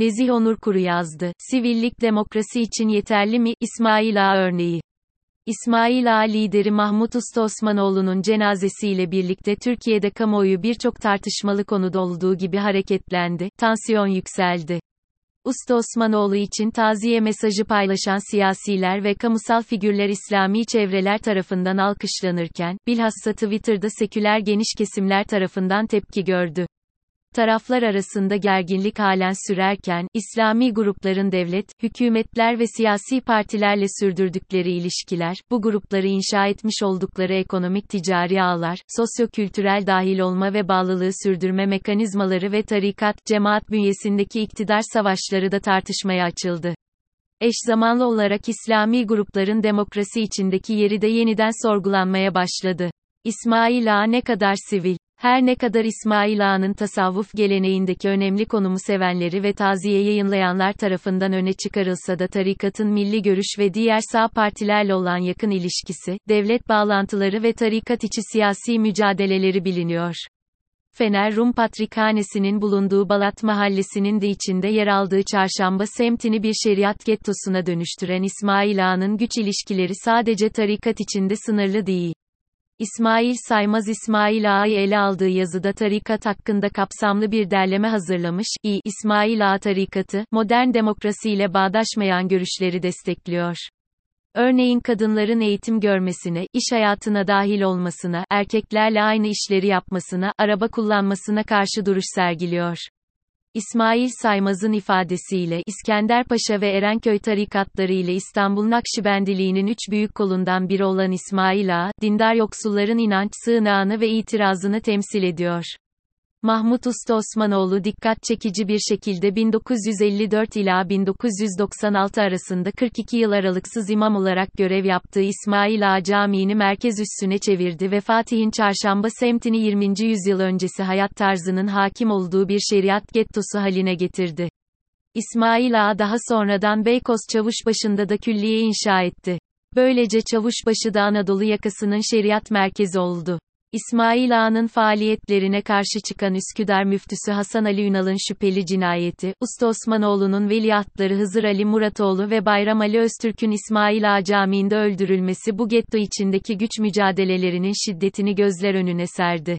Nezih Onur Kuru yazdı. Sivillik demokrasi için yeterli mi? İsmail Ağa örneği. İsmail Ağa lideri Mahmut Usta Osmanoğlu'nun cenazesiyle birlikte Türkiye'de kamuoyu birçok tartışmalı konuda olduğu gibi hareketlendi, tansiyon yükseldi. Usta Osmanoğlu için taziye mesajı paylaşan siyasiler ve kamusal figürler İslami çevreler tarafından alkışlanırken, bilhassa Twitter'da seküler geniş kesimler tarafından tepki gördü. Taraflar arasında gerginlik halen sürerken, İslami grupların devlet, hükümetler ve siyasi partilerle sürdürdükleri ilişkiler, bu grupları inşa etmiş oldukları ekonomik ticari ağlar, sosyokültürel dahil olma ve bağlılığı sürdürme mekanizmaları ve tarikat, cemaat bünyesindeki iktidar savaşları da tartışmaya açıldı. Eş zamanlı olarak İslami grupların demokrasi içindeki yeri de yeniden sorgulanmaya başladı. İsmail Ağa ne kadar sivil, her ne kadar İsmail Ağa'nın tasavvuf geleneğindeki önemli konumu sevenleri ve taziye yayınlayanlar tarafından öne çıkarılsa da tarikatın milli görüş ve diğer sağ partilerle olan yakın ilişkisi, devlet bağlantıları ve tarikat içi siyasi mücadeleleri biliniyor. Fener Rum Patrikhanesi'nin bulunduğu Balat Mahallesi'nin de içinde yer aldığı çarşamba semtini bir şeriat gettosuna dönüştüren İsmail Ağa'nın güç ilişkileri sadece tarikat içinde sınırlı değil. İsmail Saymaz İsmail Ağa'yı ele aldığı yazıda tarikat hakkında kapsamlı bir derleme hazırlamış. İ. İsmail Ağa tarikatı, modern demokrasiyle bağdaşmayan görüşleri destekliyor. Örneğin kadınların eğitim görmesine, iş hayatına dahil olmasına, erkeklerle aynı işleri yapmasına, araba kullanmasına karşı duruş sergiliyor. İsmail Saymaz'ın ifadesiyle İskenderpaşa ve Erenköy tarikatları ile İstanbul Nakşibendiliğinin üç büyük kolundan biri olan İsmail Ağa, dindar yoksulların inanç sığınağını ve itirazını temsil ediyor. Mahmut Usta Osmanoğlu dikkat çekici bir şekilde 1954 ila 1996 arasında 42 yıl aralıksız imam olarak görev yaptığı İsmail Ağa Camii'ni merkez üssüne çevirdi ve Fatih'in çarşamba semtini 20. yüzyıl öncesi hayat tarzının hakim olduğu bir şeriat gettosu haline getirdi. İsmail Ağa daha sonradan Beykoz Çavuşbaşı'nda da külliye inşa etti. Böylece Çavuşbaşı da Anadolu yakasının şeriat merkezi oldu. İsmail Ağa'nın faaliyetlerine karşı çıkan Üsküdar müftüsü Hasan Ali Ünal'ın şüpheli cinayeti, Usta Osmanoğlu'nun veliahtları Hızır Ali Muratoğlu ve Bayram Ali Öztürk'ün İsmail Ağa Camii'nde öldürülmesi bu getto içindeki güç mücadelelerinin şiddetini gözler önüne serdi.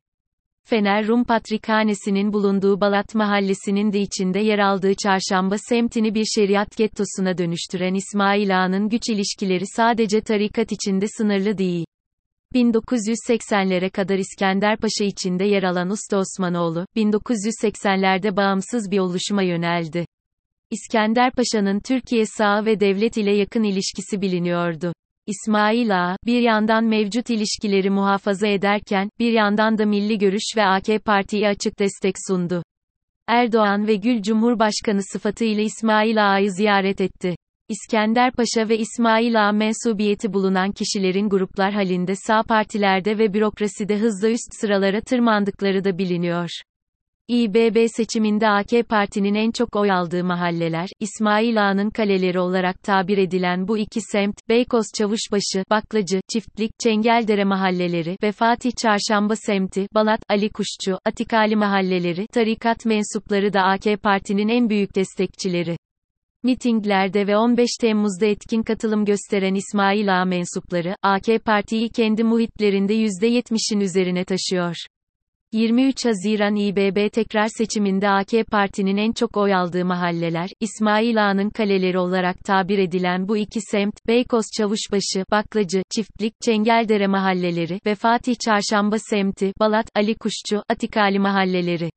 Fener Rum Patrikhanesi'nin bulunduğu Balat Mahallesi'nin de içinde yer aldığı çarşamba semtini bir şeriat gettosuna dönüştüren İsmail Ağa'nın güç ilişkileri sadece tarikat içinde sınırlı değil. 1980'lere kadar İskenderpaşa içinde yer alan Usta Osmanoğlu, 1980'lerde bağımsız bir oluşuma yöneldi. İskenderpaşa'nın Türkiye sağı ve devlet ile yakın ilişkisi biliniyordu. İsmail Ağa, bir yandan mevcut ilişkileri muhafaza ederken, bir yandan da milli görüş ve AK Parti'ye açık destek sundu. Erdoğan ve Gül Cumhurbaşkanı sıfatıyla İsmail Ağa'yı ziyaret etti. İskender Paşa ve İsmail Ağa mensubiyeti bulunan kişilerin gruplar halinde sağ partilerde ve bürokraside hızla üst sıralara tırmandıkları da biliniyor. İBB seçiminde AK Parti'nin en çok oy aldığı mahalleler, İsmail Ağa'nın kaleleri olarak tabir edilen bu iki semt, Beykoz Çavuşbaşı, Baklacı, Çiftlik, Çengeldere mahalleleri ve Fatih Çarşamba semti, Balat, Ali Kuşçu, Atikali mahalleleri, tarikat mensupları da AK Parti'nin en büyük destekçileri. Mitinglerde ve 15 Temmuz'da etkin katılım gösteren İsmail Ağa mensupları, AK Parti'yi kendi muhitlerinde %70'in üzerine taşıyor. 23 Haziran İBB tekrar seçiminde AK Parti'nin en çok oy aldığı mahalleler, İsmail Ağa'nın kaleleri olarak tabir edilen bu iki semt, Beykoz Çavuşbaşı, Baklacı, Çiftlik, Çengeldere mahalleleri ve Fatih Çarşamba semti, Balat, Ali Kuşçu, Atikali mahalleleri.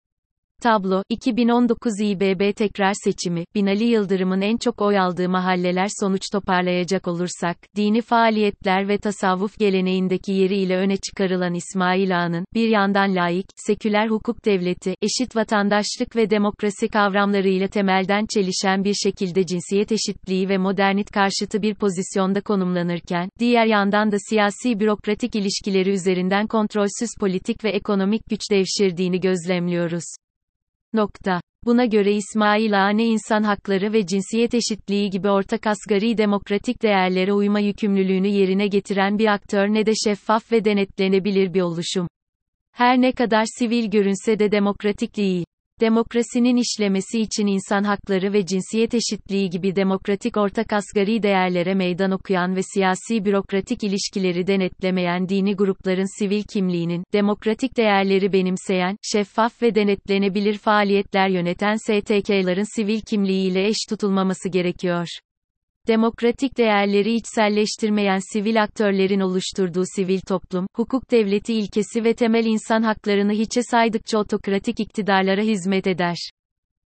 Tablo, 2019 İBB tekrar seçimi, Binali Yıldırım'ın en çok oy aldığı mahalleler sonuç toparlayacak olursak, dini faaliyetler ve tasavvuf geleneğindeki yeriyle öne çıkarılan İsmail Ağa'nın, bir yandan laik, seküler hukuk devleti, eşit vatandaşlık ve demokrasi kavramlarıyla temelden çelişen bir şekilde cinsiyet eşitliği ve modernit karşıtı bir pozisyonda konumlanırken, diğer yandan da siyasi bürokratik ilişkileri üzerinden kontrolsüz politik ve ekonomik güç devşirdiğini gözlemliyoruz. Nokta. Buna göre İsmail Ağa ne insan hakları ve cinsiyet eşitliği gibi ortak asgari demokratik değerlere uyma yükümlülüğünü yerine getiren bir aktör ne de şeffaf ve denetlenebilir bir oluşum. Her ne kadar sivil görünse de demokratik değil. Demokrasinin işlemesi için insan hakları ve cinsiyet eşitliği gibi demokratik ortak asgari değerlere meydan okuyan ve siyasi bürokratik ilişkileri denetlemeyen dini grupların sivil kimliğinin, demokratik değerleri benimseyen, şeffaf ve denetlenebilir faaliyetler yöneten STK'ların sivil kimliğiyle eş tutulmaması gerekiyor demokratik değerleri içselleştirmeyen sivil aktörlerin oluşturduğu sivil toplum, hukuk devleti ilkesi ve temel insan haklarını hiçe saydıkça otokratik iktidarlara hizmet eder.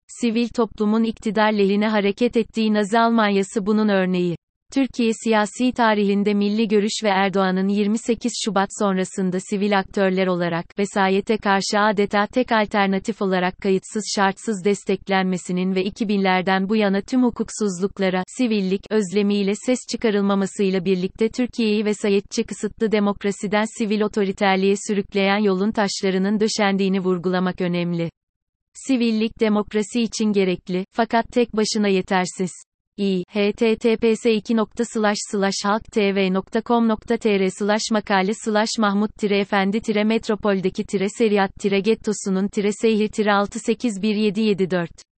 Sivil toplumun iktidar lehine hareket ettiği Nazi Almanyası bunun örneği. Türkiye siyasi tarihinde milli görüş ve Erdoğan'ın 28 Şubat sonrasında sivil aktörler olarak vesayete karşı adeta tek alternatif olarak kayıtsız şartsız desteklenmesinin ve 2000'lerden bu yana tüm hukuksuzluklara sivillik özlemiyle ses çıkarılmamasıyla birlikte Türkiye'yi vesayetçi kısıtlı demokrasiden sivil otoriterliğe sürükleyen yolun taşlarının döşendiğini vurgulamak önemli. Sivillik demokrasi için gerekli, fakat tek başına yetersiz i https 2 halktv.com.tr slash makale slash mahmut tire efendi tire metropoldeki tire seriyat tire gettosunun tire seyir tire 6817774